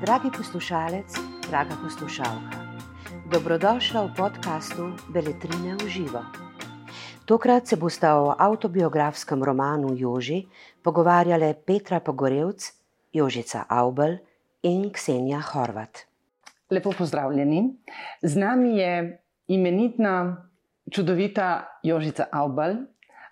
Dragi poslušalec, draga poslušalka, dobrodošla v podkastu Beletrine v živo. Tokrat se bosta o avtobiografskem romanu Joži pogovarjale Petra Pogorevc, Jožica Aubel in Ksenija Horvat. Lepo pozdravljeni. Z nami je imenitna, čudovita Jožica Aubel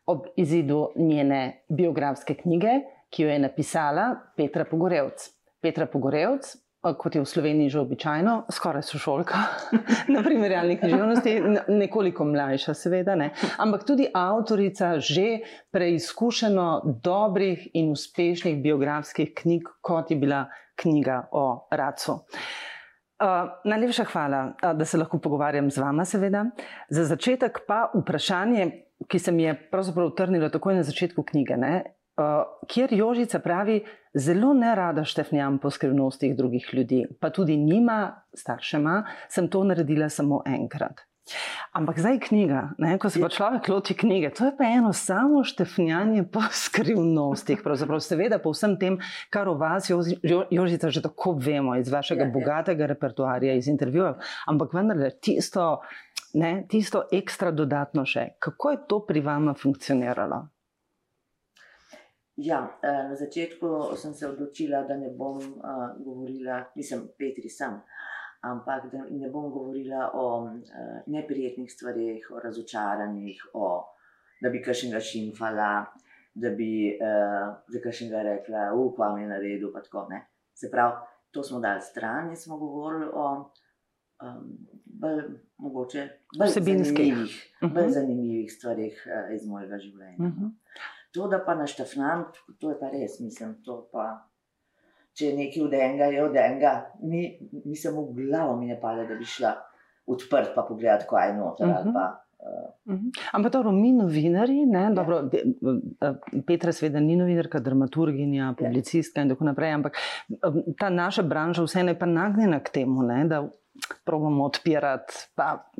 ob izidu njene biografske knjige, ki jo je napisala Petra Pogorevc. Petra Pogorevc kot je v Sloveniji že običajno, skoraj sošolka na primerjalni književnosti, nekoliko mlajša, seveda, ne. ampak tudi avtorica že preizkušeno dobrih in uspešnih biografskih knjig, kot je bila knjiga o Racu. Uh, najlepša hvala, da se lahko pogovarjam z vama, seveda. Za začetek pa vprašanje, ki se mi je pravzaprav utrnilo takoj na začetku knjige. Ne? Uh, kjer Jožica pravi, zelo ne rada štefnjam po skrivnostih drugih ljudi, pa tudi njima, staršema, sem to naredila samo enkrat. Ampak zdaj knjiga, ne, ko se pa človek loti knjige, to je pa eno samo štefnjanje po skrivnostih. Pravzaprav, seveda, po vsem tem, kar o vas, Jožica, že tako vemo iz vašega ja, ja. bogatega repertoarja, iz intervjujev, ampak vendarle tisto, ne, tisto ekstra dodatno še. Kako je to pri vama funkcioniralo? Ja, eh, na začetku sem se odločila, da ne bom uh, govorila, nisem Petri sam, ampak da ne bom govorila o uh, neprijetnih stvarih, o razočaranjih, o, da bi kašnega šimfala, da bi za kašnega rekla, upam, je na redu. Se pravi, to smo dali stran in smo govorili o um, bolj, mogoče, bolj zanimivih, bolj mhm. zanimivih stvarih iz mojega življenja. Uh mhm. -huh. To, da pa naštefnam, to je pa res, mislim, to pa. Če je nekaj od enega, je od enega, mi, mi samo v glavo mi ne pade, da bi šla odprt pa pogledati, kaj je noter. Uh -huh. pa, uh. uh -huh. Ampak dobro, mi novinari, ne, ja. dobro, Petra sveda ni novinarka, dramaturginja, ja. publicistka ja. in tako naprej, ampak ta naša branža vseeno je pa nagnjena k temu, ne, da probamo odpirati. Pa,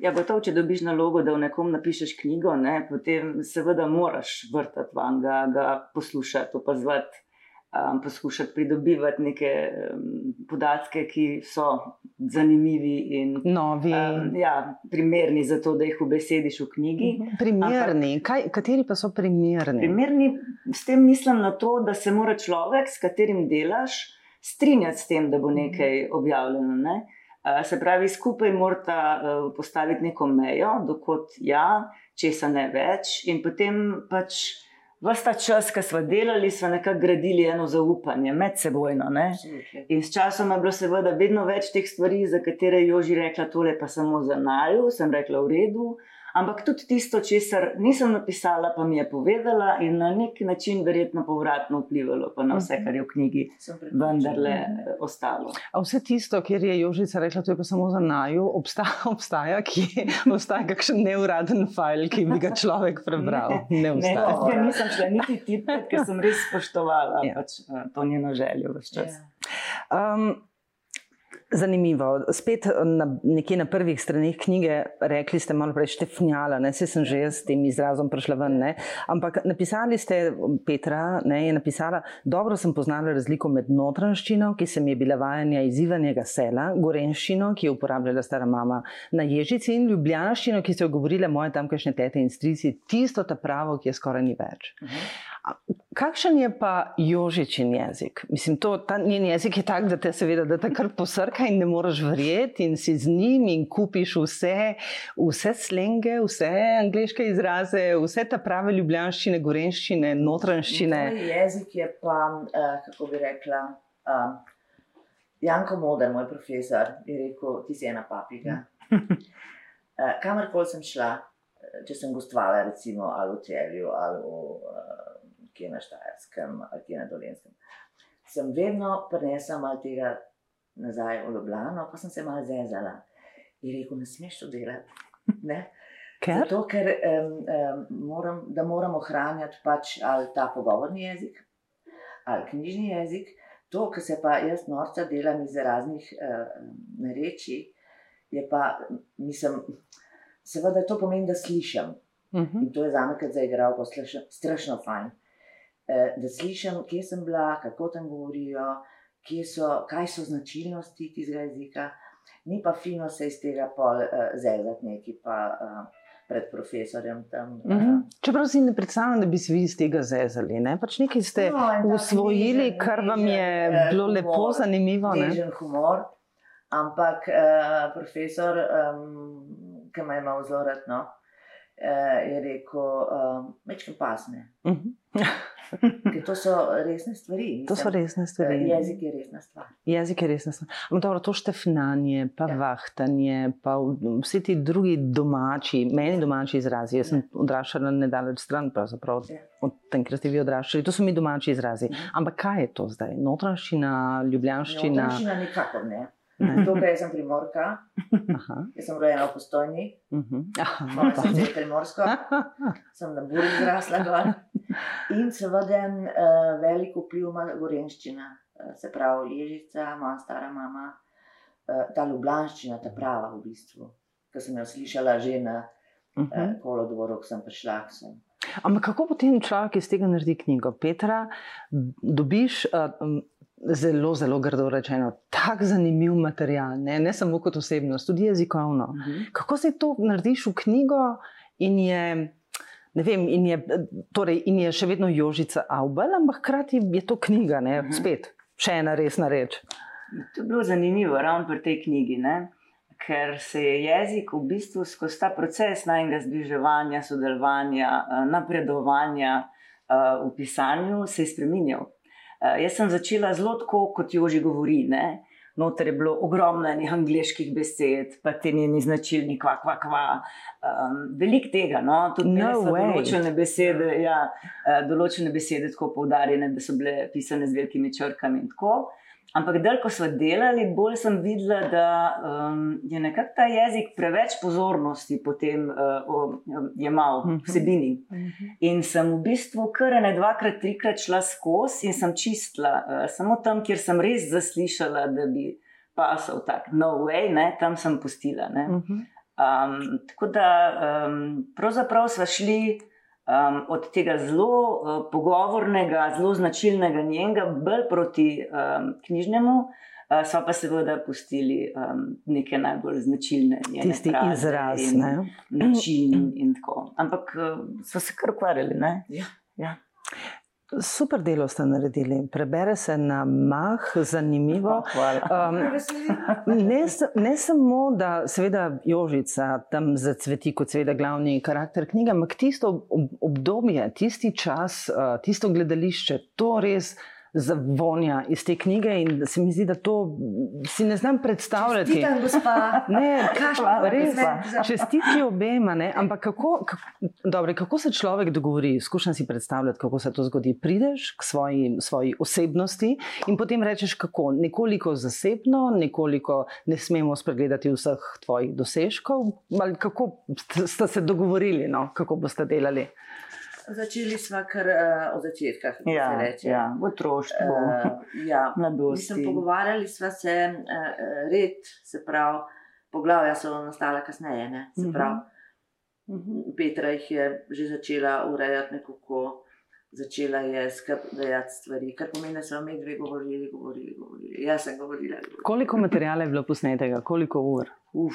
Ja, gotovo, če dobiš nalogo, da v nekom napišeš knjigo, ne, potem seveda moraš vrtati van, ga, ga poslušati, opazovati, um, poskušati pridobivati neke um, podatke, ki so zanimivi in novi. Um, ja, primerni za to, da jih ubesediš v knjigi. Mhm. Primerni, Ampak, Kaj, kateri pa so primerni? Primerni, s tem mislim na to, da se mora človek, s katerim delaš, strinjati s tem, da bo nekaj objavljeno. Ne. Se pravi, skupaj morata postaviti neko mejo, dokot ja, česa ne več, in potem pač. Vsta čas, ki smo delali, smo nekako gradili eno zaupanje med sebojno. In s časom je bilo seveda vedno več teh stvari, za katere je Joži rekla: tole pa samo za naju, sem rekla: v redu. Ampak tudi tisto, česar nisem napisala, pa mi je povedala in na nek način verjetno povratno vplivalo na vse, kar je v knjigi vendarle eh, ostalo. A vse tisto, kjer je Jožica rekla, to je pa samo za naju, obstaja, obstaja, ki obstaja kakšen neuraden file, ki bi ga človek prebral. Ne, ne, ne, ne nisem šla niti tipati, ker sem res spoštovala ja. pač, eh, to njeno željo vse čas. Ja. Um, Zanimivo. Spet na, nekje na prvih straneh knjige rekli ste malo prej štefnjala, ne se sem že jaz s tem izrazom prišla ven. Ne? Ampak napisali ste, Petra ne, je napisala, dobro sem poznala razliko med notranščino, ki se mi je bila vajanja izivanjega sela, gorenščino, ki je uporabljala stara mama na ježici in ljubljanščino, ki so jo govorile moje tamkajšnje tete in strici, tisto ta pravo, ki je skoraj ni več. Uh -huh. Kakšen je pa Jožičin jezik? Mislim, to, ta njen jezik je tak, da te seveda da te kar posrka in ne moreš verjeti in si z njim in kupiš vse, vse slenge, vse angliške izraze, vse ta prave ljubljanščine, gorenščine, notranščine. Jezik je pa, uh, kako bi rekla, uh, Janko Moder, moj profesor, je rekel, ti si ena papiga. uh, Kamorkoli sem šla, če sem gostovala, recimo ali v Celju ali v. Uh, ki je na Štajerskem ali ki je na Dolenskem. Sem vedno prinesla malo tega nazaj v Ljubljano, pa sem se malo zezala in rekel, ne smeš to delati. Ne? Ker? Zato, ker um, um, moram, da moramo ohranjati pač ali ta pogovorni jezik ali knjižni jezik. To, kar se pa jaz norca delam iz raznih uh, reči, je pa, mislim, seveda to pomeni, da slišim. Uh mhm. -huh. In to je za me, kot za igralko, strašno fajn. Eh, da slišim, kje sem bila, kako tam govorijo, so, kaj so značilnosti tistega jezika. Ni pa fino se iz tega pol uh, zezati neki pa uh, pred profesorjem tam. Uh -huh. Čeprav si ne predstavljam, da bi se vi iz tega zezali. Ne? Pač nekaj ste no, usvojili, kar vam je nežen, bilo humor, lepo, zanimivo. Nežen humor, ampak uh, profesor, um, ki me je imel zelo rad, no, uh, je rekel, uh, mečke pasne. Uh -huh. To so resne stvari. Mislim, to so resne stvari. Eh, jezik je resna stvar. Jezik je resna stvar. Ampak dobro, to štefnanje, pa ja. vahtanje, pa vsi ti drugi domači, meni domači izrazi. Jaz ja. sem odraščala nedaleč stran, pravzaprav ja. od tem, kjer ste vi odraščali. To so mi domači izrazi. Ja. Ampak kaj je to zdaj? Notranjščina, ljubljanščina? Notranjščina nikakor ne. Tukaj sem primorka, jaz sem rojena v postojni, mhm. moja srca je primorsko, sem na buri zrasla gor. In seveda uh, velik vpliv ima gorenščina, uh, se pravi ježica, moja stara mama, uh, ta ljubljanščina, ta prava v bistvu, ki sem jo slišala že na uh, kolodvoru, ko sem prišla. Sem. Ampak kako potem človek iz tega naredi knjigo? Petra, dobiš. Uh, zelo, zelo grdo rečeno, tako zanimiv material, ne, ne samo kot osebnost, tudi jezikovno. Uh mhm. -huh. Kako se to narediš v knjigo in je. Vem, in, je, torej, in je še vedno Jožica Avbel, ampak hkrati je to knjiga, ne, uh mhm. -huh. spet, še ena resna reč. To je bilo zanimivo, ravno pri tej knjigi, ne? ker se je jezik v bistvu skozi ta proces najnega zbliževanja, sodelovanja, eh, napredovanja uh, v pisanju se spremenil. Uh, jaz sem začela zelo tako, kot Joži govori. Ne? Notor je bilo ogromno enih angliških besed, pa te njeni značilni, kva, kva, kva. Um, velik tega, no, tudi no določene besede, ja, uh, določene besede tako poudarjene, da so bile pisane z velikimi črkami in tako. Ampak, da ko smo delali, bolj sem videla, da um, je nekako ta jezik preveč pozornosti potem uh, jemal mhm. vsebini. Mhm. In sem v bistvu kar ne dvakrat, trikrat šla skozi in sem čistila, uh, samo tam, kjer sem res zaslišala, da bi pasal tak, no way, ne, tam sem pustila. Um, tako da um, pravzaprav smo šli um, od tega zelo uh, pogovornega, zelo značilnega njenega, bolj proti um, knjižnemu. Uh, so pa seveda pustili um, neke najbolj značilne tisti izraz, in ne? način in tako. Ampak uh, so se kar ukvarjali. Ja. Ja. Super delo ste naredili, prebere se na mah, zanimivo. Um, ne, ne samo, da seveda Jožica tam zacveti kot seveda glavni karakter knjige, ampak tisto obdobje, tisti čas, uh, tisto gledališče, to res zavonja iz te knjige in se mi zdi, da to si ne znam predstavljati. Čestitam, gospa. Ne, res, čestitki obema, ne? ampak kako, kako, dobre, kako se človek dogovori, skušam si predstavljati, kako se to zgodi. Prideš k svoji, svoji osebnosti in potem rečeš, kako nekoliko zasebno, nekoliko ne smemo spregledati vseh tvojih dosežkov, ali kako ste se dogovorili, no? kako boste delali. Začeli smo kar uh, od začetka, kako ja, se reče. Ja, v otroštvu, uh, ja. mladosti. Pogovarjali smo se, uh, red, se pravi, poglavja so nastala kasneje. Ne, se mhm. pravi, uh mhm. -huh. Petra jih je že začela urejati nekako. Začela je skrbeti stvari, kar pomeni, da smo mi dve govorili, govorili, govorili. Jaz sem govorila. govorila. Koliko materiala je bilo posnetega, koliko ur? Uf,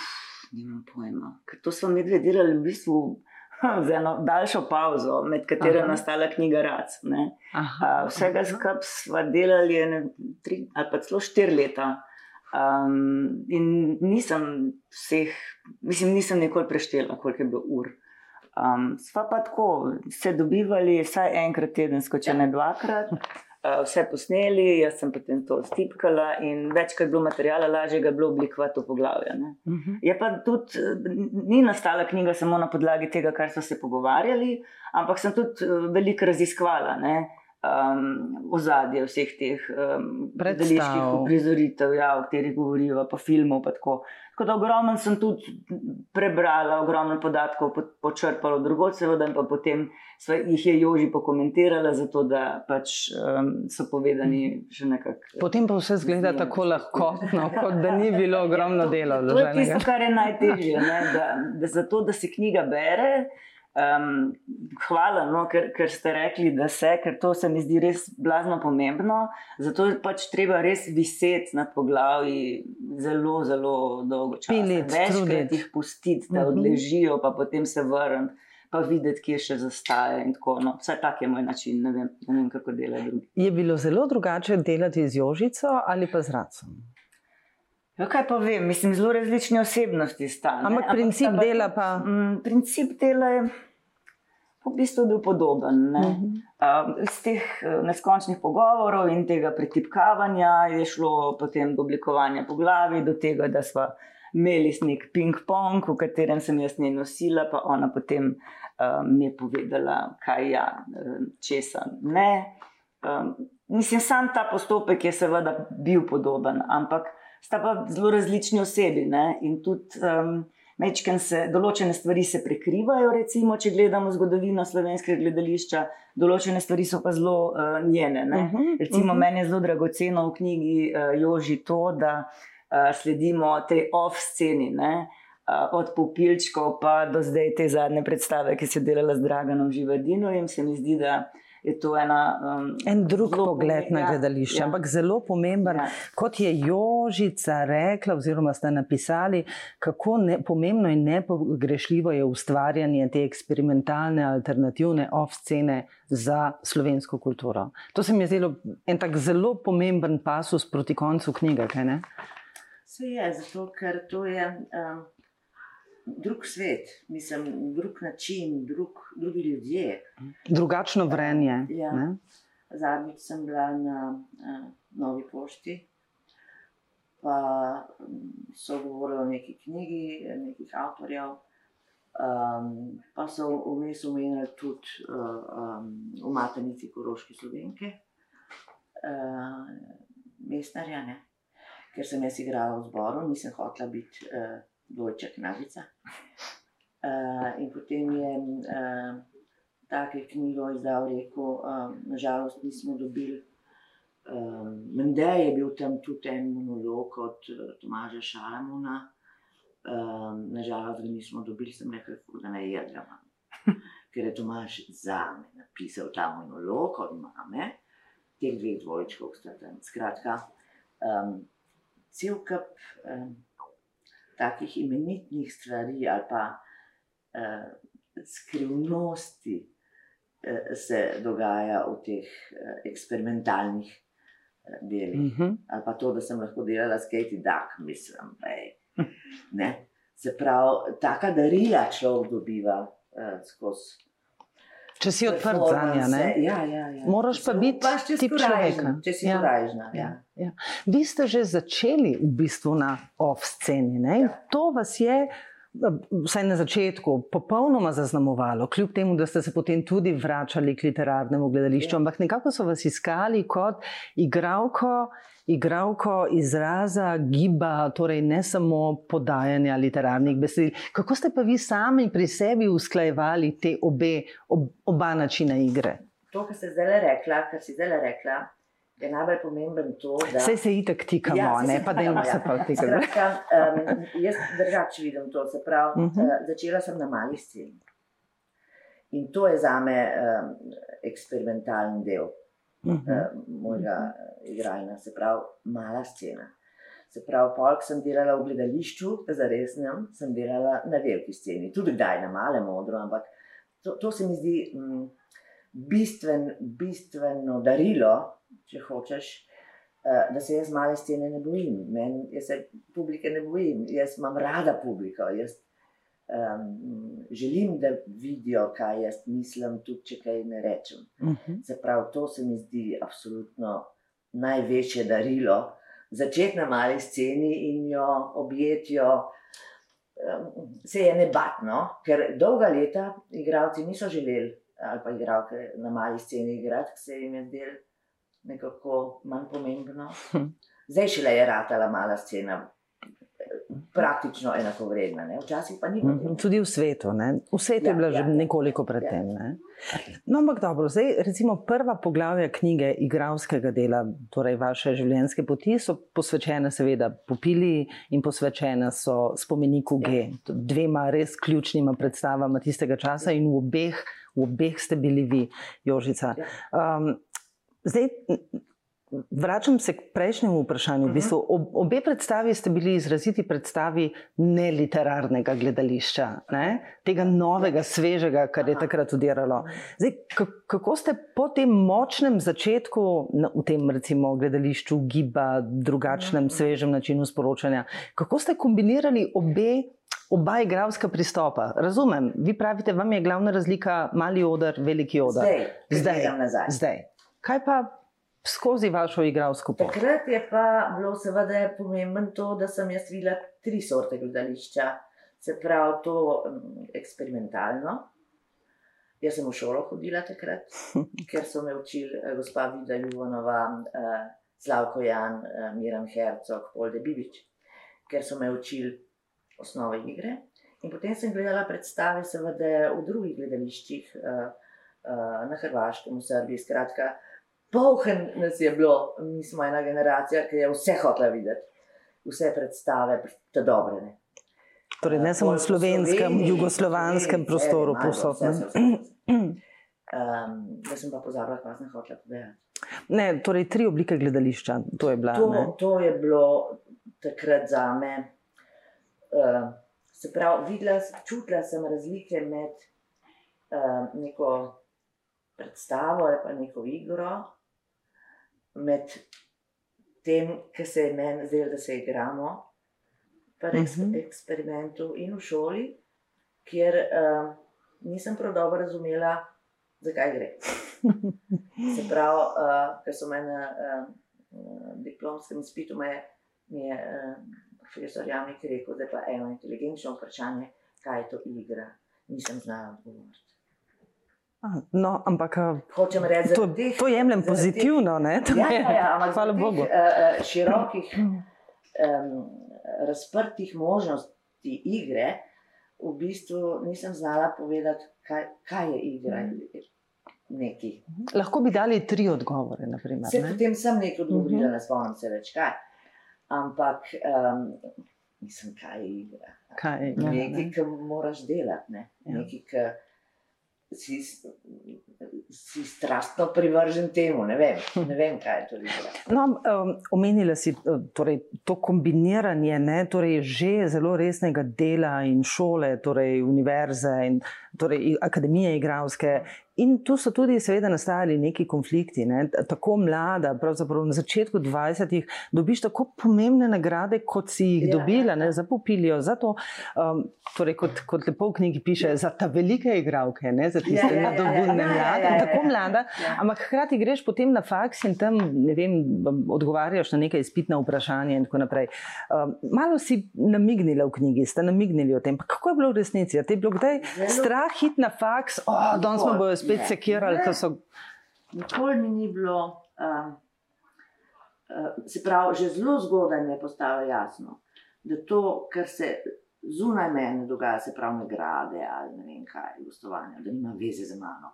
nimam pojma. Ker to smo mi dve delali v bistvu z eno daljšo pauzo, med katero je nastala knjiga Rac. Vsega skupaj smo delali ne, tri ali pa celo štiri leta. Um, in nisem vseh, mislim, nisem nikoli preštela, koliko je bilo ur. Um, sva pa tako, se dobivali vsaj enkrat tedensko, če ne dvakrat. Eh, vse posneli, jaz sem potem to stipkala in večkrat je bilo materijala, lažje je bilo oblikovati v poglavje. Uh mhm. -huh. Je pa tudi, eh, ni nastala knjiga samo na podlagi tega, kar so se pogovarjali, ampak sem tudi eh, veliko raziskvala. Ne? Um, ozadje vseh teh um, predstavitev, prizoritev, ja, o katerih govorijo, pa filmov. Pa tako. tako da ogromno sem tudi prebrala, ogromno podatkov po, počrpala drugot, seveda pa potem sva, jih je Joži pokomentirala, zato da pač um, so povedani še nekako. Potem pa vse zgleda zvijem, tako lahko, no, kot da ni bilo ogromno ja, dela. To, to je tisto, kar je najtežje. Ne, da, da zato, da se knjiga bere. Um, hvala, no, ker, ker ste rekli, da se, ker to se mi zdi res blazno pomembno. Zato je pač treba res viseti nad poglavji zelo, zelo dolgo časa. Večkrat jih pustiti, da mhm. odležijo, pa potem se vrniti, pa videti, kje še zastaje. No, vsaj tak je moj način, ne vem, ne vem kako delajo drugi. Je bilo zelo drugače delati z Jožico ali pa z Racom? Ja, kaj pa vem, mislim, zelo različne osebnosti sta. Ampak, Ampak princip pa, dela pa. M, princip dela je v bistvu bil podoben. Uh -huh. uh, iz teh uh, neskončnih pogovorov in tega pretipkavanja je šlo potem do oblikovanja po glavi, do tega, da smo imeli nek ping-pong, v katerem sem jaz ne nosila, pa ona potem uh, mi je povedala, kaj ja, česa ne. Um, mislim, sam ta postopek je seveda bil podoben, ampak sta pa zelo različni osebi. Ne? In tudi um, mečken se, določene stvari se prekrivajo, recimo, če gledamo zgodovino slovenskega gledališča, določene stvari so pa zelo uh, njene. Uh mhm, -huh, recimo, uh mhm. -huh. meni je zelo dragoceno v knjigi uh, Joži to, da uh, sledimo tej off-sceni. Uh, od popilčkov pa do zdaj te zadnje predstave, ki se je delala z Draganom Živadinom, in se mi zdi, da je to ena, um, en drug pogled na gledališče, ja. ampak zelo pomemben. Ja. Kot je Jožica rekla, oziroma ste napisali, kako ne, pomembno in nepogrešljivo je ustvarjanje te eksperimentalne, alternativne off-scene za slovensko kulturo. To se mi je zdelo en tak zelo pomemben pasus proti koncu knjige. Se je, zato ker to je. Um drug svet, mislim, drug način, drug, drugi ljudje. Drugačno vrenje. Ja. Zadnjič sem bila na uh, Novi pošti, pa so govorili o neki knjigi, nekih avtorjev. Um, pa so vmes omenili tudi uh, um, v Matenici Koroške Slovenke, uh, mestnarjane, ker sem jaz igrala v zboru, nisem hotela biti. Uh, dvojček Navica. Uh, in potem je uh, tako knjigo izdal, rekel, uh, nažalost nismo dobili. Uh, Mende je bil tam tudi en monolog od Tomaža Šalamuna, uh, nažalost ga nismo dobili, sem rekel, da ne jedem. Ker je Tomaž za me napisal ta monolog od mame, teh dveh dvojčkov, skratka, um, cel kup. Um, takih imenitnih stvari ali pa uh, skrivnosti uh, se dogaja v teh uh, eksperimentalnih uh, delih. Mm -hmm. Ali pa to, da sem lahko delala s Katie Duck, mislim. Ne? Se pravi, taka darila človek dobiva uh, skozi. Če si odprt za nje, ja, ja, ja. moraš pa biti tip človeka. Če si ja. korajžna. Ja. Ja. Vi ste že začeli v bistvu na off-sceni. Ja. To vas je vsaj na začetku, popolnoma zaznamovalo, kljub temu, da ste se potem tudi vračali k literarnemu gledališču, ja. ampak nekako so vas iskali kot igralko, igralko izraza, giba, torej ne samo podajanja literarnih besedil. Kako ste pa vi sami pri sebi usklajevali te obe, ob, oba načina igre? To, kar ste zdaj rekla, kar si zdaj rekla, je najbolj pomemben to, da se vse itek tikamo, ja, ne pa delamo ja. se pa tega. Um, jaz drugače vidim to. Prav, uh -huh. uh, začela sem na mali sceni. In to je za me um, eksperimentalni del uh -huh. uh, mojega igranja, se pravi, mala scena. Se pravi, polk sem delala v gledališču, za resnem, sem delala na veliki sceni, tudi kdaj na malem odru, ampak to, to se mi zdi um, bistven, bistveno darilo če hočeš, uh, da se jaz male scene ne bojim. Men, jaz se publike ne bojim, jaz imam rada publiko. Jaz um, želim, da vidijo, kaj jaz mislim, tudi če kaj ne rečem. Uh mhm. -huh. Se pravi, to se mi zdi absolutno največje darilo. Začeti na mali sceni in jo objetijo. Se je nebatno, ker dolga leta igravci niso želeli, ali pa igravke na mali sceni igrati, ker se jim je zdelo, nekako manj pomembno. Hm. Zdaj šele je ratala mala scena, praktično enakovredna. Ne? Včasih pa ni bilo. Mhm, Tudi v svetu. Ne? V svetu Ja, je bila že ja, ja. nekoliko Ja. predtem. Ne? No, ampak dobro, zdaj recimo prva poglavja knjige igralskega dela, torej vaše življenjske poti, so posvečene seveda popili in posvečene so spomeniku G, dvema res ključnima predstavama tistega časa in v obeh, v obeh ste bili vi, Jožica. Um, zdaj, Vračam se k prejšnjemu vprašanju. V bistvu, ob, obe predstavi ste bili izraziti predstavi neliterarnega gledališča, ne? tega novega, svežega, kar je takrat udiralo. Zdaj, ka- kako ste po tem močnem začetku na, v tem recimo, gledališču giba, drugačnem, svežem načinu sporočanja, kako ste kombinirali obe? Oba igralska pristopa. Razumem, vi pravite, vam je glavna razlika mali odr, veliki odr. Zdaj, zdaj, zdaj. Kaj pa skozi vašo igralsko pot? Takrat je pa bilo seveda pomembno to, da sem jaz videla tri sorte gledališča. Se pravi, to um, eksperimentalno. Jaz sem v šolo hodila takrat, ker so me učili eh, gospa Vida Juvanova, eh, Slavko Jan, eh, Miran Hercog, Polde Bibič, ker so me učili osnove igre. In potem sem gledala predstave, seveda v drugih gledališčih, eh, eh, na Hrvaškem, v Srbiji, skratka. Polhen nas je bilo, mi smo ena generacija, ki je vse hotela videti, vse predstave, te dobre. Ne. Torej, ne samo v slovenskem, jugoslovanskem prostoru, ne. vse, vse. Um, jaz sem pa pozabila, kaj sem hotela povedati. Ne, torej, tri oblike gledališča, to je bila. ne. To, to je bilo takrat za me. Uh, se pravi, videla, čutila sem razlike med uh, neko predstavo ali pa neko igro, med tem, kar se je meni zdelo, da se igramo, pa res Mhm. v eksperimentu in v šoli, kjer uh, nisem prav dobro razumela, zakaj gre. Se pravi, uh, ker so me na uh, diplomskem izpitu me, mi je uh, profesor Javnik rekel, da je pa eno inteligenčno vprašanje, kaj je to igra. Nisem znala odgovoriti. No, ampak a, Hočem reči, to, zaradi teh- to jemljem pozitivno. Ne? To Ja, je- ja, ja, ampak Hvala Bogu. Teh, uh, širokih, um, razprtih možnosti igre, v bistvu nisem znala povedati, kaj, kaj je igra. Neki. Lahko bi dali tri odgovore. Naprimer, Se ne? potem sem nekaj odgovorila, Mhm. ne spomnim se več kaj. Ampak um, nisem kaj je igra. Kaj, ja, Nekaj, ne. ki moraš delati, ne? Ja. nekaj, ki si, si strastno privržen temu. Ne vem, ne vem kaj je to. No, um, omenila si uh, torej, to kombiniranje ne, torej, že zelo resnega dela in šole, torej univerze in torej, akademije igralske. In tu so tudi, seveda, nastajali neki konflikti. Ne. Tako mlada, pravzaprav na začetku 20-ih, dobiš tako pomembne nagrade, kot si jih Ja, dobila, ja, ja. za popilijo. Zato, um, torej, kot, kot lepo v knjigi piše, za ta velike igralke, ne za tiste Ja, ja, ja, ja, nadobudne ja, ja, mlade. ja, ja, Tako ja. mlada, Ja. Ampak hkrati greš potem na faks in tam ne vem, odgovarjaš na neka izpitna vprašanja. In tako naprej. Um, malo si namignila v knjigi, ste namignili o tem. Pa kako je bilo v resnici? A te je bilo kdaj Zelo- strah hit na faks, oh, danes me bojo spet Ne. sekirali, Ne. so. Nikoli mi ni bilo, um, uh, se pravi, že zelo zgodaj mi je postalo jasno, da to, kar se zunaj mene dogaja, se pravi, nagrade ali ne vem kaj, gostovanja, da nima veze z mano.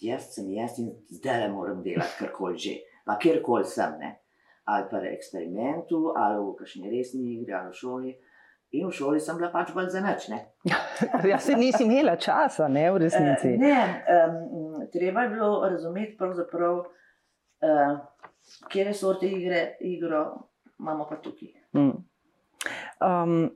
Jaz sem jaz in zdaj le moram delati karkoli že, pa kjerkoli sem, ne? ali pa v eksperimentu, ali v kakšni resni igri, ali v šoli. In v šoli sem bila pač bolj za nič. ne. Ja, se nisi imela časa, ne v resnici. Eh, Ne, um, treba je bilo razumeti, uh, kje sorte igre igro imamo pa tukaj. Mm. Um,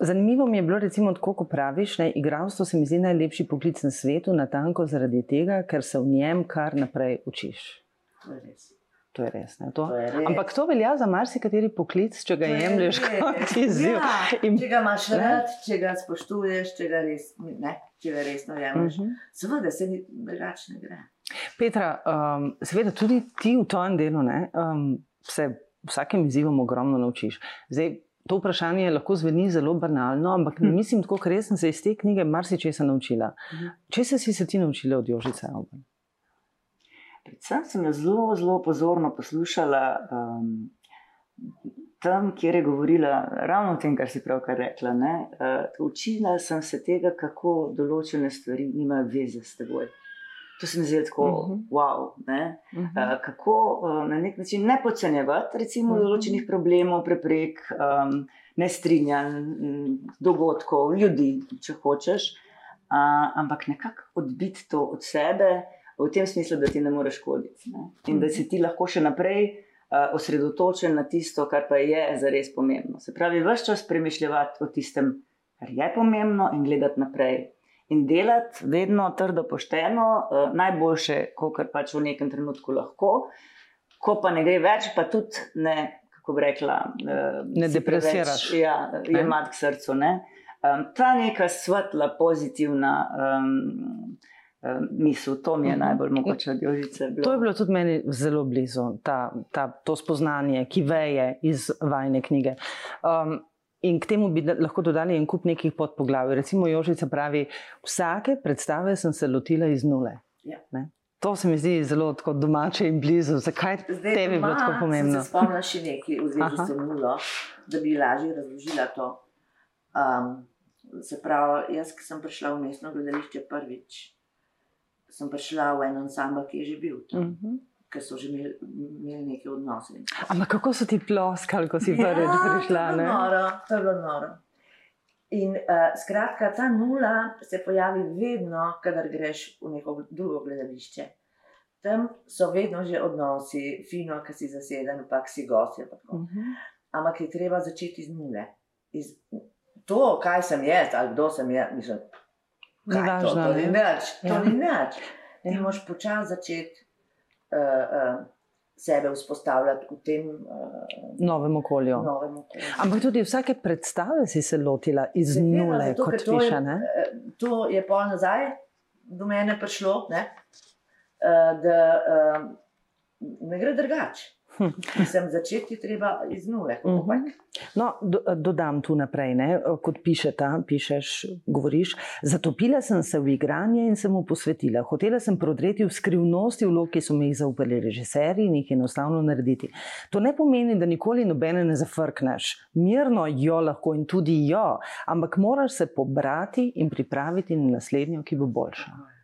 zanimivo mi je bilo, recimo, tako, ko praviš, da igralstvo se mi zdi najlepši poklic na svetu, natanko zaradi tega, ker se v njem kar naprej učiš. Je res. To je res. Ne, to? To je res. Ampak to velja za marsikateri poklic, če ga To je jemliš res. kot izziv. Ja, In- če ga imaš Ne? rad, če ga spoštuješ, če ga, res, ne, če ga resno jemliš. Mhm. Seveda se ni drugače ne gre. Petra, um, seveda tudi ti v tvojem delu ne, um, se vsakem izzivom ogromno naučiš. Zdaj, to vprašanje lahko zveni zelo banalno, ampak Hm. mislim, tako, res sem se iz te knjige marsičesa naučila. Mhm. Če si se ti naučila od Jožice Alban? Predvsem sem jo zelo, zelo pozorno poslušala. Um, tam, kjer je govorila ravno o tem, kar si pravkar rekla. Uh, učila sem se tega, kako določene stvari nimajo veze s teboj. To se mi zdi tako, uh -huh. wow. Uh -huh. uh, kako uh, na nek način ne podcenjevati, recimo, uh -huh. določenih problemov, preprek, um, nestrinjanj, dogodkov, ljudi, če hočeš, uh, ampak nekako odbiti to od sebe, v tem smislu, da ti ne moreš škoditi. Ne? In da si ti lahko še naprej uh, osredotočen na tisto, kar pa je za res pomembno. Se pravi, vse čas premišljati o tistem, kar je pomembno, in gledati naprej. In delati vedno trdo, pošteno, uh, najboljše, kar pač v nekem trenutku lahko, ko pa ne gre več, pa tudi ne, kako bi rekla, uh, ne depresiraš. Ja, je mat k srcu. Um, ta neka svetla, pozitivna. Um, misel, to mi je mhm. najbolj mogoče od Jožice. Bilo. To je bilo tudi meni zelo blizu, ta, ta, to spoznanje, ki veje iz vajne knjige. Um, in k temu bi lahko dodali en kup nekih podpoglavij. Recimo, Jožica pravi, vsake predstave sem se lotila iz nule. Ja. To se mi zdi zelo domače in blizu. Zakaj Zdaj, tebi je bilo tako pomembno? Spomnim se še nekaj v zvezi s nulo, da bi lažje razložila to. Um, se pravi, jaz, ki sem prišla v mestno gledališče prvič, sem prišla v en ansambl, ki je že bil tam, uh mhm. -huh. ker so že imeli, imeli neke odnose. Ampak kako so ti ploskali, ko si prvič ja, prišla? To je bilo noro. To je bilo noro. In uh, skratka, ta nula se pojavi vedno, kadar greš v neko drugo gledališče. Tam so vedno že odnosi, fino, ki si zaseden, pa si gost. Uh. -huh. Ampak je treba začeti z nule. Iz, to, kaj sem jaz, ali kdo sem jaz, mislim, Važno, to, to ni nič. To ja. ni nič. Ti ja. moraš počasi začeti uh, uh, sebe vzpostavljati v tem uh, novem, okolju. novem okolju. Ampak tudi vsake predstave si se lotila iz se nule, zato, kot piše. To je, to je pol nazaj do mene prišlo, ne? Uh, da uh, ne gre drugače. Sem začeti treba iz nule. Uh mhm. -huh. no, do, dodam tu naprej, ne? kot piše ta, pišeš, govoriš. Zatopila sem se v igranje in se mu posvetila. Hotela sem prodreti v skrivnosti vlog, ki so mi jih zaupali režiserji in jih enostavno narediti. To ne pomeni, da nikoli nobene ne zafrkneš. Mirno jo lahko in tudi jo, ampak moraš se pobrati in pripraviti na naslednjo, ki bo boljša.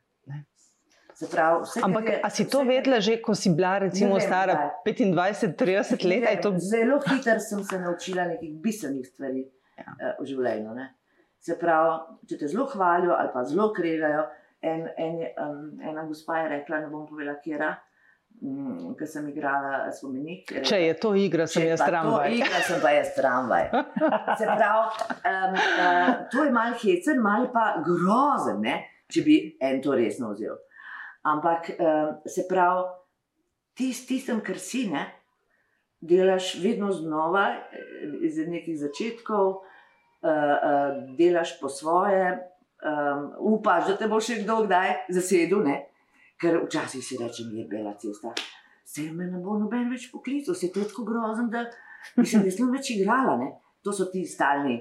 Pravi, Ampak, je, a si to vse, vedela že, ko si bila, recimo, vem, stara 25-30 let? To... Zelo hitro sem se naučila nekih bistvenih stvari ja. uh, v življenju. Ne? Se pravi, če te zelo hvalijo ali pa zelo kregajo. En, en, um, ena gospa je rekla, ne bom povedala, kje je. Mm, ker sem igrala spomenik. Če je to igra, sem jaz tramvaj. To igra, sem pa jaz tramvaj. Se pravi, um, uh, to je malo hecen, malo pa grozen, ne? če bi en to resno vzel. Ampak uh, se pravi, ti s tistem, kar si ne, delaš vedno znova, eh, iz nekih začetkov, uh, delaš po svoje, upaš, da te bo še kdo kdaj zasedel. Ne? Ker včasih si reče, da je bila cesta. Se me ne bo noben več poklical, se je tako grozen, da mislim, da nisem več igrala. Ne? To so ti stalni.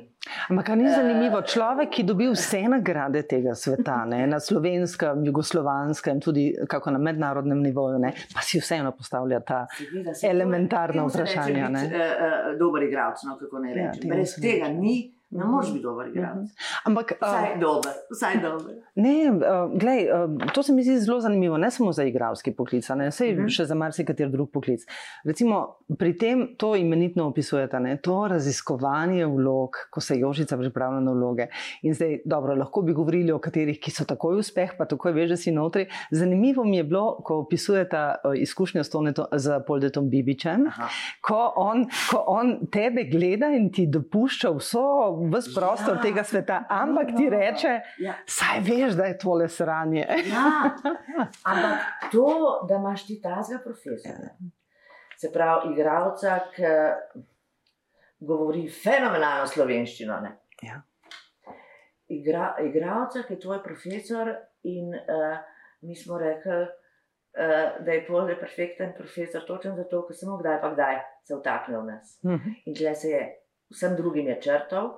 Ampak ni zanimivo, človek, ki dobi vse nagrade tega sveta, ne, na slovenskem, jugoslovanskem, tudi na mednarodnem nivoju, ne, pa si vseeno postavlja ta Seveda, elementarna vprašanja. Reče, biti, uh, dober igralec, no, kako ne rečem. Ja, Brez tega ni. Ne moreš biti dober igralec. Mhm. Ampak vsaj uh, dober, vsaj dober. Ne, uh, glej, uh, to se mi zdi zelo zanimivo, ne samo za igralski poklic, ne uh -huh. še za marsikateri drug poklic. Recimo, pri tem to imenitno opisujete, ne, to raziskovanje vlog, ko se Jožica pripravlja na vloge. In zdaj, dobro, lahko bi govorili o katerih, ki so takoj uspeh, pa takoj da si notri. Zanimivo mi je bilo, ko opisujete uh, izkušnjo s, toneto, z Poldetom Bibičem, ko on, ko on tebe gleda in ti dopušča vso vse prostor ja, tega sveta, ampak ti reče, ja. saj veš, da je tole sranje. Ja, ampak to, da imaš ti tazga profesora, se pravi, igralca, ki govori fenomenalno slovenščino. Ja. Igra, igralca, ki je tvoj profesor, in uh, mi smo rekli, uh, da je pol perfekten profesor, točno zato, ker samo kdaj pa kdaj se vtakne v nas. Mhm. In tle se je vsem drugim je črtal.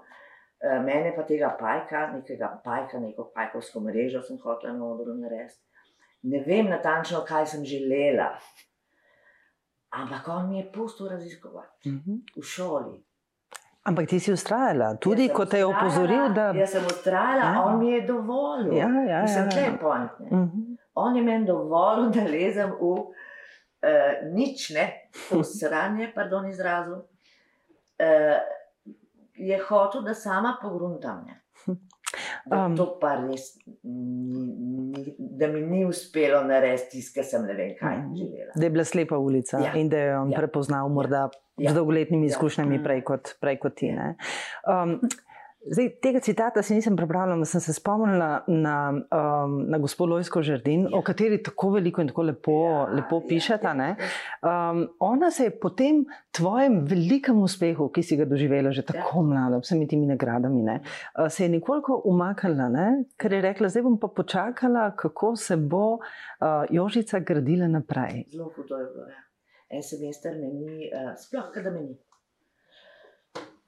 Eh, mene pa tega pajka, nekega pajka, neko pajkovsko mrežo sem hotel na odru narediti. Ne vem natančno, kaj sem želela. Ampak on mi je pustil raziskovati Mhm. v šoli. Ampak ti si ustrajala, tudi ko te je opozoril, da. Jaz sem ustrajala, Ja. on mi je dovolil. Ja, ja, Mislim, ja, tle ja. je point. ne. Mhm. On je meni dovolil, da lezem v uh, nič, ne, v sranje, pardon, izrazu. Uh, je hotel, da sama pogruntam. Da, Um. to pa res, ni, ni, da mi ni uspelo narediti tisto, kar sem ne vem, kaj Mhm. želela. Da je bila slepa ulica Ja. in da je on Ja. prepoznal, morda Ja. z dolgoletnimi Ja. izkušnjami Mm. prej kot, prej kot ti. Ja. ne. Um, Zdaj, tega citata si nisem prebrala, ampak sem se spomnila na, um, na gospod Lojsko Žrdin, Ja. o kateri tako veliko in tako lepo, Ja, lepo pišeta. ja, ja. Um, ona se je po tem tvojem velikem uspehu, ki si ga doživela že tako ja. mlada, vsemi temi nagradami, ne, uh, se je nekoliko umaknila, ne, ker je rekla, zdaj bom pa počakala, kako se bo uh, Jožica gradila naprej. Zelo hudo je bilo. Ja. En semester me ni, uh, sploh kada me ni.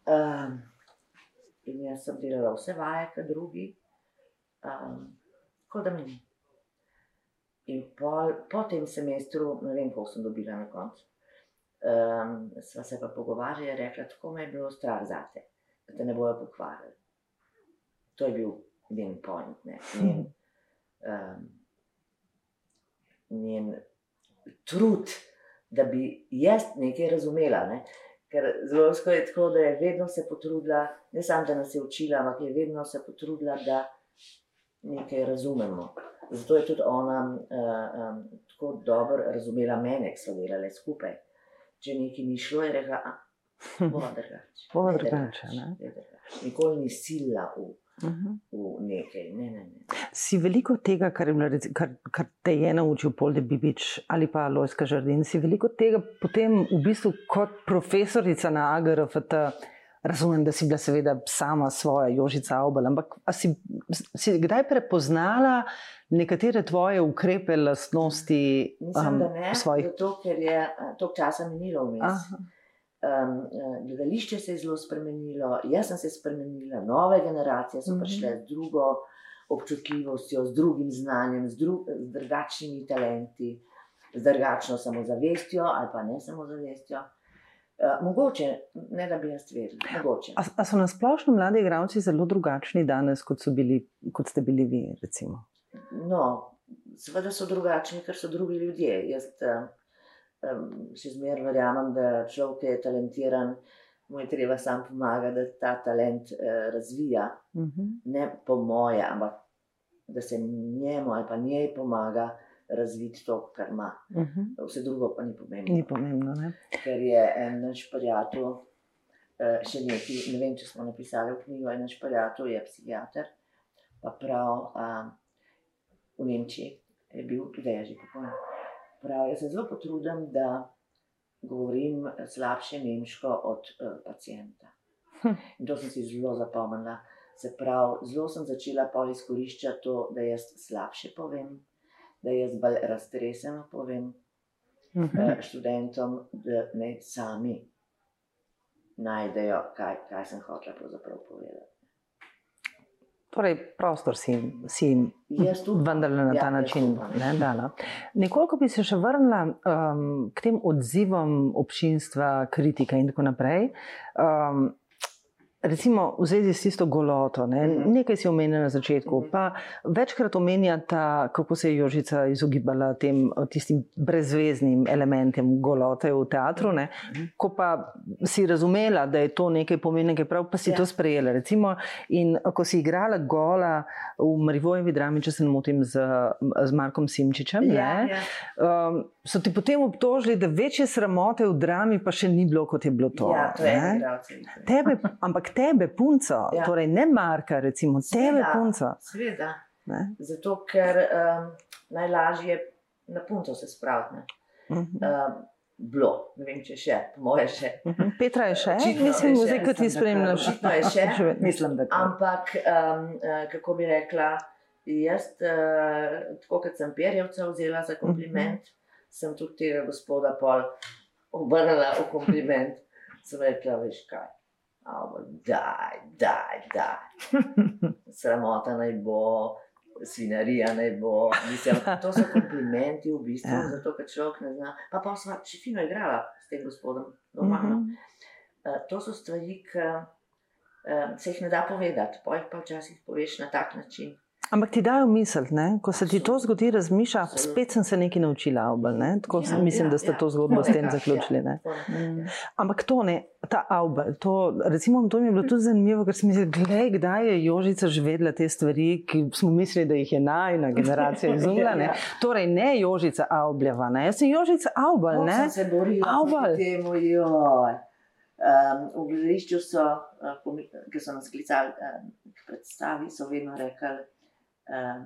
Um, in jaz sem delala vse vaje, kot drugi, um, kot da me ni. In pol, po tem semestru, ne vem, koliko sem dobila na koncu, um, sva se pa pogovarjala in rekla, tako me je bilo strah zate, da te ne bojo pokvarili. To je bil njen point, ne, njen, um, njen trud, da bi jaz nekaj razumela. Ne? Ker zelo skoro je tako, da je vedno se potrudila, ne samo da nas je učila, ampak je vedno se potrudila, da nekaj razumemo. Zato je tudi ona uh, um, tako dobro razumela mene, ki smo delali skupaj. Če nekaj ni šlo, je rekla, drugače. Drugače, ne. ne drugače. Nikoli ni sila v, Uh -huh. nekaj. Ne, ne, ne. Si veliko tega, kar, kar, kar te je naučil Polde Bibič ali pa Lojska Žrdin, si veliko tega potem v bistvu kot profesorica na AGRFT. Razumem, da si bila seveda sama svoja Jožica Obal, ampak si, si kdaj prepoznala nekatere tvoje ukrepe, lastnosti Mislim, um, da ne, svojih? zato ker je toliko časa minilo vmes. Um, uh, gledališče se je zelo spremenilo, jaz sem se spremenila, nove generacije so Mhm. prišle z drugo občutljivostjo, z drugim znanjem, z, dru z drugačnimi talenti, z drugačno samozavestjo ali pa ne samozavestjo. Uh, mogoče, ne da bi jaz vedela, mogoče. A, a so nasplošno mladi igravci zelo drugačni danes, kot, so bili, kot ste bili vi? Recimo? No, seveda so drugačni, ker so drugi ljudje. Jaz um, um, še zmeraj verjamem, da človek, je talentiran, mu je treba sam pomagati, da ta talent uh, razvija. Uh -huh. Ne po moje, ampak da se njemu ali pa njej pomaga razviti to, kar ima. Uh -huh. Vse drugo pa ni pomembno. Ni pomembno. Ne? Ker je en naš prijatelj, eh, še nekaj, ne vem, če smo napisali v knjigo, en naš prijatelj je psihiater, pa prav a, v Nemčiji je bil, da je že pokojni. Prav, jaz se zelo potrudim, da govorim slabše nemško od uh, pacijenta. Hm. In to sem si zelo zapomnila. Se pravi, zelo sem začela pol izkoriščati to, da jaz slabše povem, da jaz bolj raztreseno povem, Uh -huh. eh, študentom, da ne sami najdejo, kaj, kaj sem hotela pravzaprav povedati. Torej, prostor si, si vendarle na Ja, ta način upam. ne, dala. Nekoliko bi se še vrnila um, k tem odzivom občinstva, kritike in tako naprej. Um, Recimo v zvezi s tisto goloto, ne? Mhm. nekaj si omenila na začetku, Mhm. pa večkrat omenjata, kako se je Jožica izogibala tem tistim brezveznim elementem golote v teatru. Ne? Mhm. Ko pa si razumela, da je to nekaj pomenega, prav pa si Ja. to sprejela. Recimo, in ko si igrala gola v Marivojevi drami, če se ne motim, z, z Markom Simčičem, Ja, ne, ja. um, so ti potem obtožili, da večje sramote v drami pa še ni bilo, kot je bilo to. ja, to je ne. igralcev. Tebe, ampak tebe, punco, Ja. torej ne Marka, recimo, tebe, Seveda. punco. Sveda, Ne? zato ker um, najlažje je na punto se spraviti. ne. Mhm. Um, bilo, ne vem, če še, po moje še. Mhm. Petra je še, Očitno mislim, je še, zdaj, ko ti spremljaš. Očitno je še. Mislim, da to. Ampak, um, uh, kako bi rekla, jaz, uh, tako kot sem Perjevca vzela za kompliment, Mhm. sem tudi tega gospoda pol obrnila v kompliment. Sem rekla, veš kaj. Ampak, daj, daj, daj. Sramota naj bo, svinarija ne bo. Mislim, to so komplimenti v bistvu, Ja. zato ker človek ne zna. Pa pa sva še fino igrala s tem gospodom, normalno. Mm. -hmm. uh, to so stvari, ki uh, se jih ne da povedati, pa jih pa včasih poveš na tak način. Ampak ti dajo misel, ne? ko se ti to zgodi, razmišlja, spet sem se nekaj naučila, obal, ne? tako Ja, mislim, ja, da ste ja. to zgodbo s tem Ja, zaključili. Ne? ja. Ampak to ne, ta avbal, to, recimo, to mi je bilo tudi zanimivo, ker sem mislila, glej, kdaj je Jožica že vedela te stvari, ki smo mislili, da jih je najna generacija izumila. Ne? Ja. Torej, ne Jožica Avbljeva, ne? jaz sem Jožica Kako ne? sem se borila proti temu, joj. Um, v gledališču so, uh, komi- ki so nas klicali um, k predstavi, so vedno rekli, um,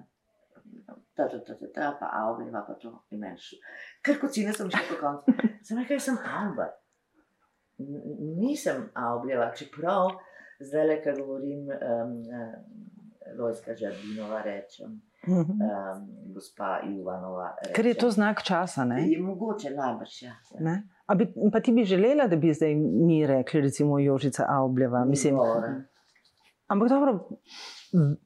da je to, ta pa avbliva, pa to imaš. Ker kot si ne sem šla po koncu. Sem jaz sem avbal. N- Nisem avbliva, čeprav zdaj le, ko govorim, um, um, Lojska Žardinova rečem, Mhm. um, gospa Ivanova. Ker je to znak časa. Ne? Je mogoče najbrž, ja. Ne? A bi, pa ti bi želela, da bi zdaj mi rekli, recimo Jožica Avbljeva. Mislim, ampak dobro,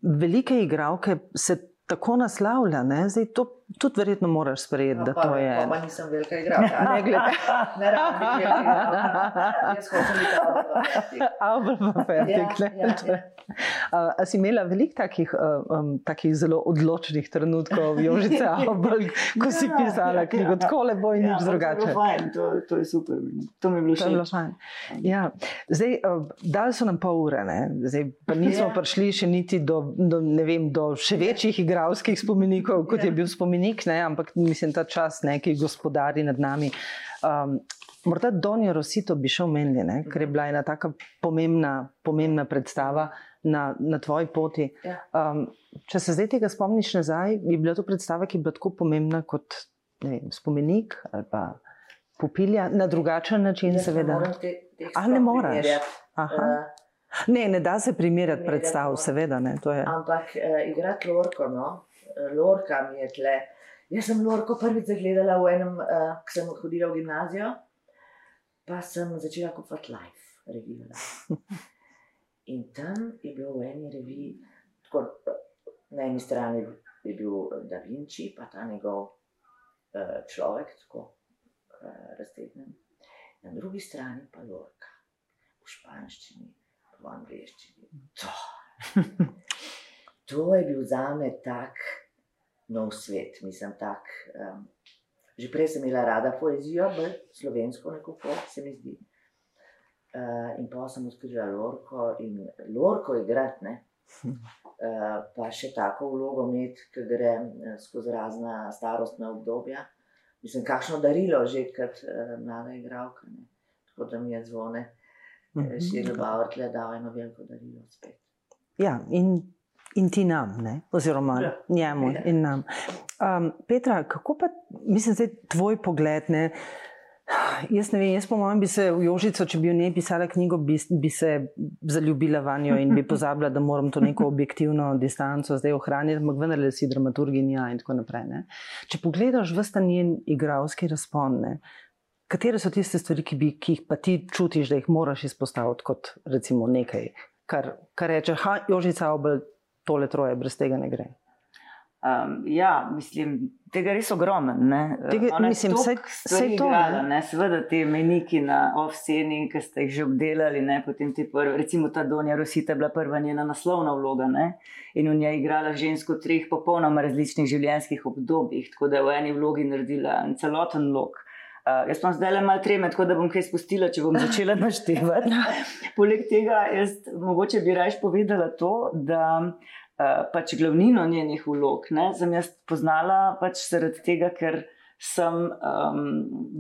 velike igralke se tako naslavlja, ne? zdaj to tudi verjetno moraš sprejeti, da No, pa, to je. Pa, pa nisem velika igralka. Ne glede. Ne rabim biti velika igralka. Jaz hočem biti avtor. Avbel pa fertik. Ja, ja, ja. A, a si imela veliko takih, uh, um, takih zelo odločnih trenutkov, Jožice Avbel, ko si Ja, pisala ja, knjigo, ja. tako lepo in nič to je drugače. fajn, To, to je super. To mi je bilo To je všeč. fajn. Ja. Zdaj, uh, dali so nam pol ure, ne? Zdaj, pa nismo Ja. prišli še niti do, do, ne vem, do še večjih igralskih spomenikov, kot je Ja. bil spomenik, ne? ampak mislim, ta čas, ne, ki gospodari nad nami. Um, morda Donjo Rosito bi še omenili, ne? ker je bila ena taka pomembna, pomembna predstava na, na tvoji poti. Ja. Um, če se zdaj tega spomniš nazaj, je bila to predstava, ki je bila tako pomembna kot ne vem, spomenik ali pa pupilja na drugačen način, ne seveda. te- teh A, sploh ne. Aha. Eh, Ne, ne da se primerjati predstav, seveda. Ne. Ampak uh, igrati Lorko, no, Lorka mi je tle. Jaz sem Lorko prvič zagledala v enem, uh, ko sem hodila v gimnazijo, pa sem začela kupovati Life, revijo. In tam je bilo v eni reviji, tako eh, na eni strani je bil Da Vinci, pa ta njegov uh, človek, tako uh, raztegnjen, na drugi strani pa Lorka, v španščini, v angliščini. To, to je bil za me tak nov svet, mislim, tak. Um, že prej sem imela rada poezijo, bolj slovensko nekako, se mi zdi. Uh, in pa sem odkrila Lorko in Lorko igrati, ne. Uh, pa še tako vlogo imeti, ki gre eh, skozi razna starostna obdobja. Mislim, kakšno darilo že kot uh, mlada igralka. Ne. Tako da mi je zvone, Mhm. Širil Bauer tle dal eno veliko darilo spet. Ja, in, in ti nam, ne? oziroma Ja. njemu Ja. in nam. Um, Petra, kako pa, mislim, da je tvoj pogled? Ne? Jaz ne vem, jaz po mojem bi se v Jožico, če bi v njej pisala knjigo, bi, bi se zaljubila v njo in bi pozabila, da moram to neko objektivno distanco zdaj ohraniti, ampak vendarle si dramaturginja in tako naprej. Ne? Če pogledaš vsta njen igralski razpon, ne? katere so tiste stvari, ki, bi, ki jih pa ti čutiš, da jih moraš izpostaviti kot recimo nekaj, kar, kar reče, ha, Jožica obel, tole troje, brez tega ne gre. Um, ja, mislim, tega je res ogromno. Tega- mislim, saj- saj to, Igrala, ne. ne? Seveda te meniki na off-sceni, ki ste jih že obdelali, ne? potem ti prvi, recimo ta Donja Rosita je bila prva njena naslovna vloga ne? in v njej igrala žensko v treh popolnoma različnih življenjskih obdobjih, tako da je v eni vlogi naredila en celoten lok. Uh, jaz pa zdaj le malo treme, tako da bom kaj spustila, če bom začela naštevati. Poleg tega, jaz mogoče bi raje povedala to, da uh, pač glavnino njenih vlog ne, sem jaz poznala pač zaradi tega, ker sem um,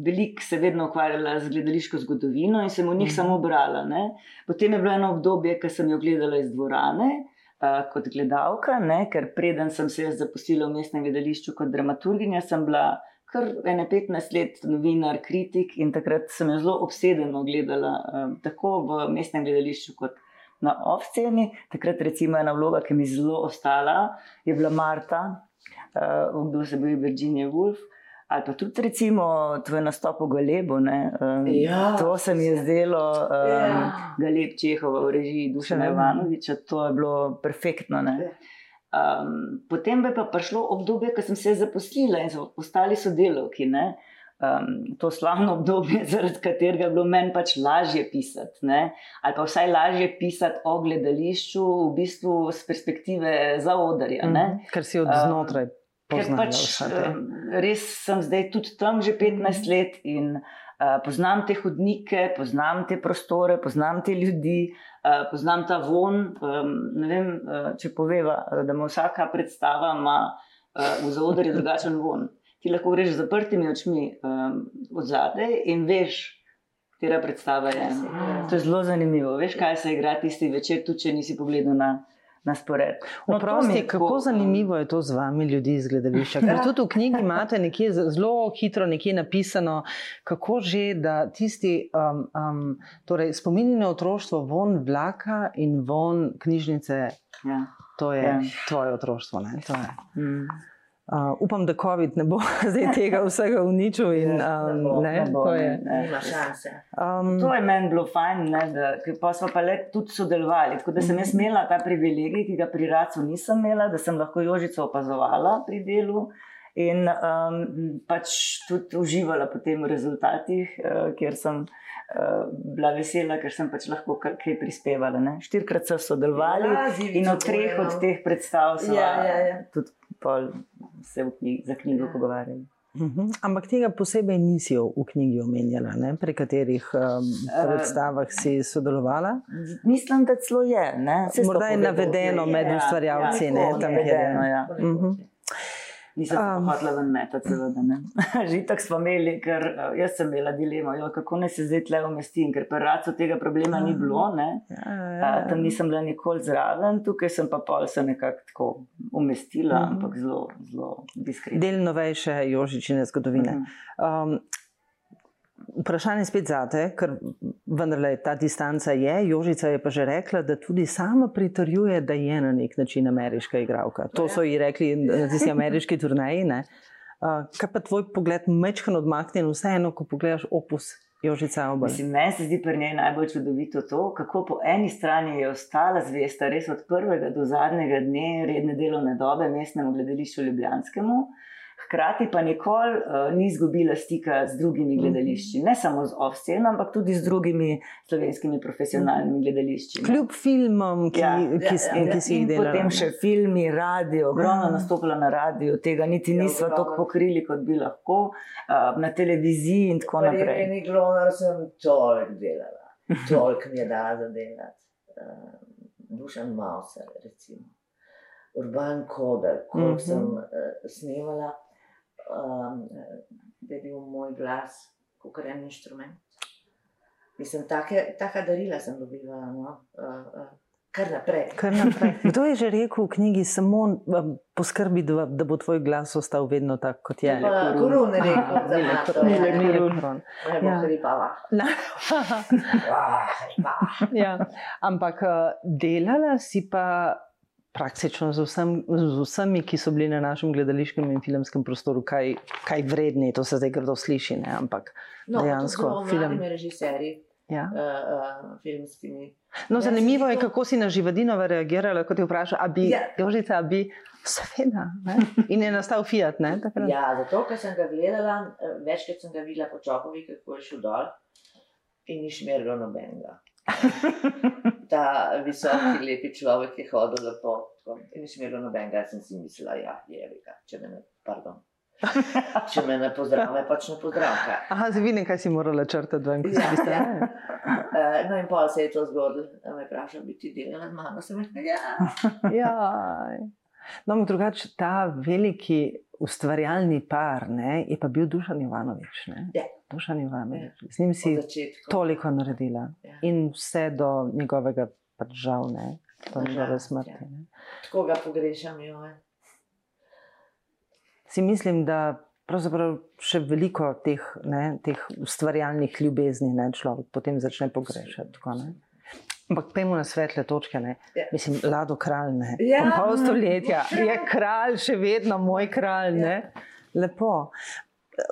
veliko se vedno ukvarjala z gledališko zgodovino in sem v njih Mhm. samo brala. Ne. Potem je bilo eno obdobje, ki sem jo gledala iz dvorane. Uh, kot gledalka, ne, ker preden sem se zaposlila v mestnem gledališču kot dramaturginja, sem bila kar ene 15 let novinar, kritik in takrat sem jo zelo obsedeno gledala um, tako v mestnem gledališču kot na off-sceni. Takrat, recimo, ena vloga, ki mi je zelo ostala, je bila Marta, uh, kdo se boji Virginia Woolf. Ali pa tudi, recimo, tvoj nastop v Galebu. ne, Um, Ja. to se mi je zdelo, um, Ja. Galeb Čehova v režiji Dušana. Ivanoviča, to je bilo perfektno. Ne. Ja. Um, potem je pa prišlo obdobje, ko sem se zaposlila in so postali sodelavki. Um, to slavno obdobje, zaradi katerega je bilo meni pač lažje pisati, ne? ali pa vsaj lažje pisati o gledališču, v bistvu z perspektive za odarja. Mm, ker si od znotraj. Um, ker pač res sem zdaj tudi tam že 15 let in uh, poznam te hodnike, poznam te prostore, poznam te ljudi. Eh, poznam ta von. Ne vem, uh, če poveva, da ima vsaka predstava ima, v zaodrju drugačen von. Ti lahko greš z zaprtimi očmi um, od zadaj in veš, katera predstava je. To je zelo zanimivo. Veš, kaj se igra tisti večer, tudi če nisi pogledal na na spored. No, Prosti, kako ko, zanimivo je to z vami, ljudi iz gledališča. Ker tudi v knjigi imate nekje zelo hitro nekje napisano, kako že da tisti um, um, torej, spomini na otroštvo von vlaka in von knjižnice. Ja. To je ja. tvoje otroštvo. Mm. Uh, upam, da COVID ne bo zdaj tega vsega uničil. In, um, ne bo, ne, ne bo, to je ne, šanse. Um, to je meni bilo fajn, ne, da, pa smo pa le tudi sodelovali. Tako da sem jaz imela ta privilegij, ki ga pri Racu nisem imela, da sem lahko Jožico opazovala pri delu. In um, pač tudi uživala po tem rezultatih, uh, ker sem uh, bila vesela, ker sem pač lahko kaj prispevala. Ne. Štirikrat so sodelovali ja, in od treh od teh predstav so ja, ja, ja. tudi se v knjigi, za knjigo ja. pogovarjali. Uh mhm. -huh. Ampak tega posebej nisi v knjigi omenjala, ne? pri katerih um, predstavah si sodelovala? Mislim, da celo je. Morda je navedeno med ja, ustvarjalci, ja, ne tam, kjer je. Ja. Uh mhm. -huh. Nisem um, hodila ven metati, seveda. Že tako smo imeli, ker eh, jaz sem imela dilemo, jo, kako naj se zdaj tle umestim, ker pa raco tega problema ni bilo. Ja, ja, ja. Tam nisem bila nikoli zraven, tukaj sem pa pol se nekako tako umestila, uh mhm. -huh. ampak zelo, zelo diskretno. Del novejše Jožičine zgodovine. Uh -huh. um, Vprašanje spet zate, ker vendarle ta distanca je. Jožica je pa že rekla, da tudi sama pritrjuje, da je na nek način ameriška igralka. To so ji rekli na tisti ameriški turnaji. Uh, kaj pa tvoj pogled, mečkan odmaknjen, vseeno, ko pogledaš opus Jožica Obal? Meni se zdi pri njej najbolj čudovito to, kako po eni strani je ostala zvesta res od prvega do zadnjega dne redne delovne dobe mestnemu gledališču Ljubljanskemu hkrati pa nikoli uh, ni izgubila stika z drugimi mhm. gledališči, ne samo z Ovsem, ampak tudi z drugimi slovenskimi profesionalnimi gledališči. Kljub filmom, ki, ja, ki, ja, ja, ki si jih delala. Potem še filmi, radio, ogromno ja. nastopila na radiju, tega niti ja, nismo tako pokrili, kot bi lahko, uh, na televiziji in tako naprej. Pri meni glonar sem toliko delala, toliko mi je dala za delati. Uh, Dušan Mauser, recimo. Urban Koder, ko mm -hmm. sem uh, snemala, um, da je bil moj glas kot en inštrument. Mislim, taka darila sem dobila. No? Uh, uh, Kar naprej. Kar naprej. Kdo je že rekel v knjigi, samo um, poskrbi, da, da bo tvoj glas ostal vedno tak, kot je? Korun je rekel, da je to ne korun. Ne bo hripava. Ja. Ampak uh, delala si pa praktično z, vsem, z vsemi, ki so bili na našem gledališkem in filmskem prostoru, kaj, kaj vredni, to se zdaj grdo sliši. Ne? Ampak no, dejansko, film. Režiserji, ja. uh, uh, filmskimi. No, zanimivo je, kako si na živadinove reagirala, kot je vprašala, a bi, ja. Jožica, a bi. Seveda. In je nastal Fiat. Ne, ja, zato, ker sem ga gledala, eh, večkrat sem ga videla po čopovi, kako je šel dol in ni šmerilo nobenega. ta visoki, lepi človek je hodil lepo. In ni smelo nobenega, jaz sem si mislila, ja, je vega, če me ne, pardon. Če me ne pozdravi, pač ne pozdravi. Aha, zdaj vidim, kaj si morala črtati, ven, ja, ste, ja. uh, no, in pa se je to zgodilo, da me vprašal, bi ti delala z mano. Sem rekla, ja. ja. No, drugače, ta veliki ustvarjalni par ne, je pa bil Dušan Jovanovič. Ja. Dušan Ivanovič. Ja. Z njim si toliko naredila ja. in vse do njegovega pač žal, ne, do njegove smrti. Ja. Tako ga pogrešam, jo. Si mislim, da pravzaprav še veliko teh, ne, teh ustvarjalnih ljubezni ne, človek potem začne pogrešati. Tako, Ampak pojmo na svetle točke. Ja. Mislim, Lado kralj, ne. Ja. Pol stoletja je kralj, še vedno moj kralj. Ja. Lepo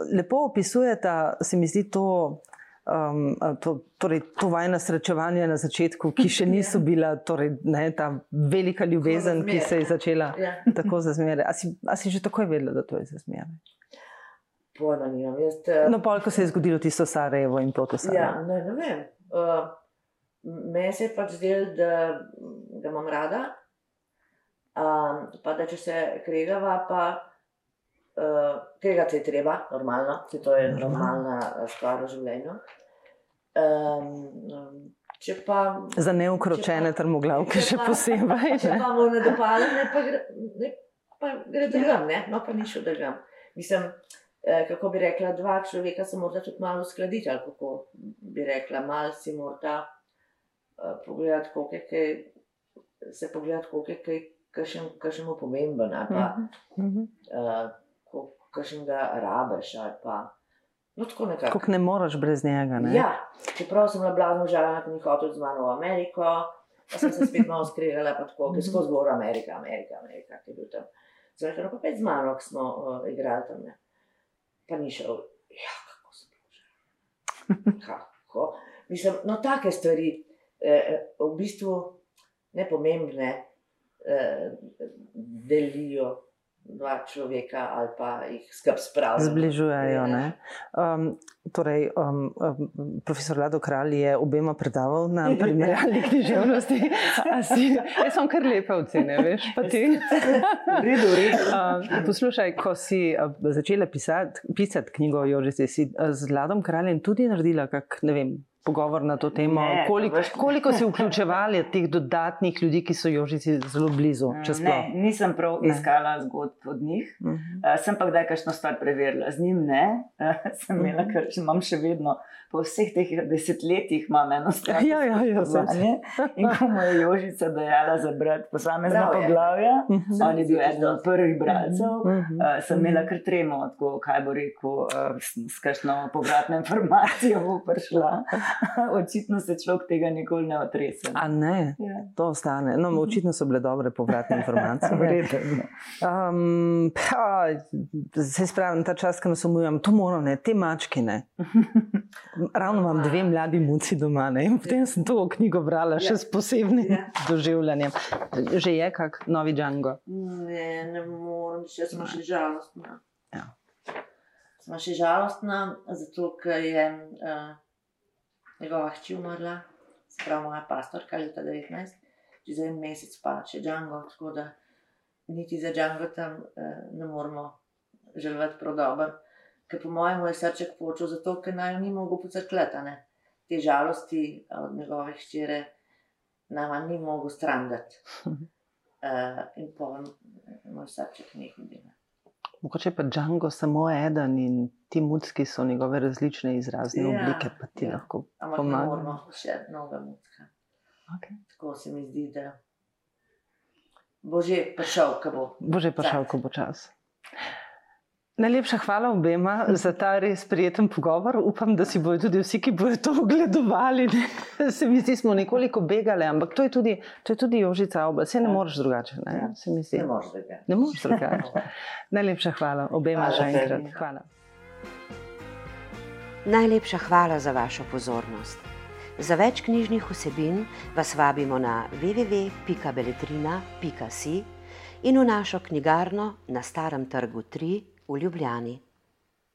lepo opisujete, se mi zdi to Um, to, torej, to vajna srečevanja na začetku, ki še niso Ja. bila torej, ne, ta velika ljubezen, ki se je začela Ja. tako za zmeraj. A si, a si že takoj vedela, da to je za zmeraj? Pojma nimam. Jaz, eh, No, pol, ko se je zgodilo tisto Sarajevo in proti Ja, Sarajevo. ne, ne vem. Uh, Meni se je pač zdelo, da ga imam rada. Um, pa da če se kregava, pa uh, kregati je treba, normalno, se to je Normalno. normalna stvar v življenju. Um, um, če pa. Za neukročene trmoglavke še posebej. Če pa mu ne dopade, ne pa gre, ne, pa gre drugam, ne, no pa ni šel drugam. Mislim, eh, kako bi rekla, dva človeka se morda tudi malo uskladiti, ali kako bi rekla, malo si morda pogledati, koliko je kaj, se pogledati, koliko je kaj, kakšen, kakšen mu pomemben, ali pa Mhm, mhm. uh, kakšen ga rabeš, ali pa, no tako nekako. Kako ne moreš brez njega. Ne? Ja, čeprav sem bila blazno užaljena, ko ni hotel z mano v Ameriko, pa sem se spet malo skregala, pa tako, ker skozi govor Amerika, Amerika, Amerika, ki je bil tam. Rekla, no pa pet z mano, ko smo uh, igrali tam, ne. pa ni šel. Ja, kako sem bila užaljena. Kako? Mislim, no take stvari, eh, eh, v bistvu nepomembne, eh, delijo dva človeka ali pa jih skrb spravijo. Zbližujejo. Ja. ne. Um, torej, um, um, profesor Lado Kralj je obema predaval na primerjalni književnosti. Si, jaz sem kar lepe ocene, veš, pa ti. Redu, redu. Uh, poslušaj, ko si uh, začela pisati, pisati knjigo o Jožici, si uh, z Ladom Kraljem tudi naredila kak, ne vem, pogovor na to temo? Ne, koliko, veš- koliko si vključevali teh dodatnih ljudi, ki so Jožici zelo blizu? Ne, nisem prav Ne. iskala zgodb od njih. Mhm. Uh, sem pa kdaj kakšno stvar preverila, z njim ne. Uh, sem imela, Mhm. ker še imam še vedno, po vseh teh desetletjih imam eno stvar. Ja, ja, ja, sem se. In ko mu je Jožica dajala za brati posamezna poglavja, Mhm. on je bil eden od prvih bralcev. Mhm. Uh, sem imela kar tremo, tako, kaj bo rekel, uh, s, kakšno povratno informacijo bo prišla. Očitno se človek tega nikoli ne otrese. A ne, Ja. to ostane. No, očitno so bile dobre povratne informacije. Um, pa, se spravim, ta čas, ki nas umujam, to moram, ne, te mačke ne. Ravno imam dve mladi muci doma ne, in potem sem to knjigo brala še Ja. s posebnim Ja. doživljanjem. Že je kak novi Django. Ne, ne morem, še sem še žalostna. Ja. Sem še žalostna, zato ker je uh, njegova hči umrla, sprav moja pastorka leta 19, čez en mesec pa še Django, tako da niti za Django tam uh, ne moramo želeti dobro. Ker po mojem je srček počel, zato ker naj ni mogel ne. Te žalosti od njegove hčere nama ni mogel strandati. Uh, in pa moj srček nekaj dela. Mogoče pa Django samo eden in ti mucki so njegove različne izrazne Ja, oblike, pa ti ja. lahko Ampak pomagajo. moramo še novega mutka. Okay. Tako se mi zdi, da bo že prišel, ko bo. Bo že prišel, ko bo čas. Najlepša hvala obema za ta res prijeten pogovor. Upam, da si bodo tudi vsi, ki bodo to ogledovali. Ne? Se mi zdi, smo nekoliko begali, ampak to je tudi, to je tudi Jožica Obel. Se ne Ja. moreš drugače. Ne, Ja. Se mi zdi. Ne moreš tega. Ne moreš drugače. Najlepša hvala obema Hvala še enkrat. Hvala. Najlepša hvala za vašo pozornost. Za več knjižnih vsebin vas vabimo na www.beletrina.si in v našo knjigarno na Starem trgu 3 v Ljubljani.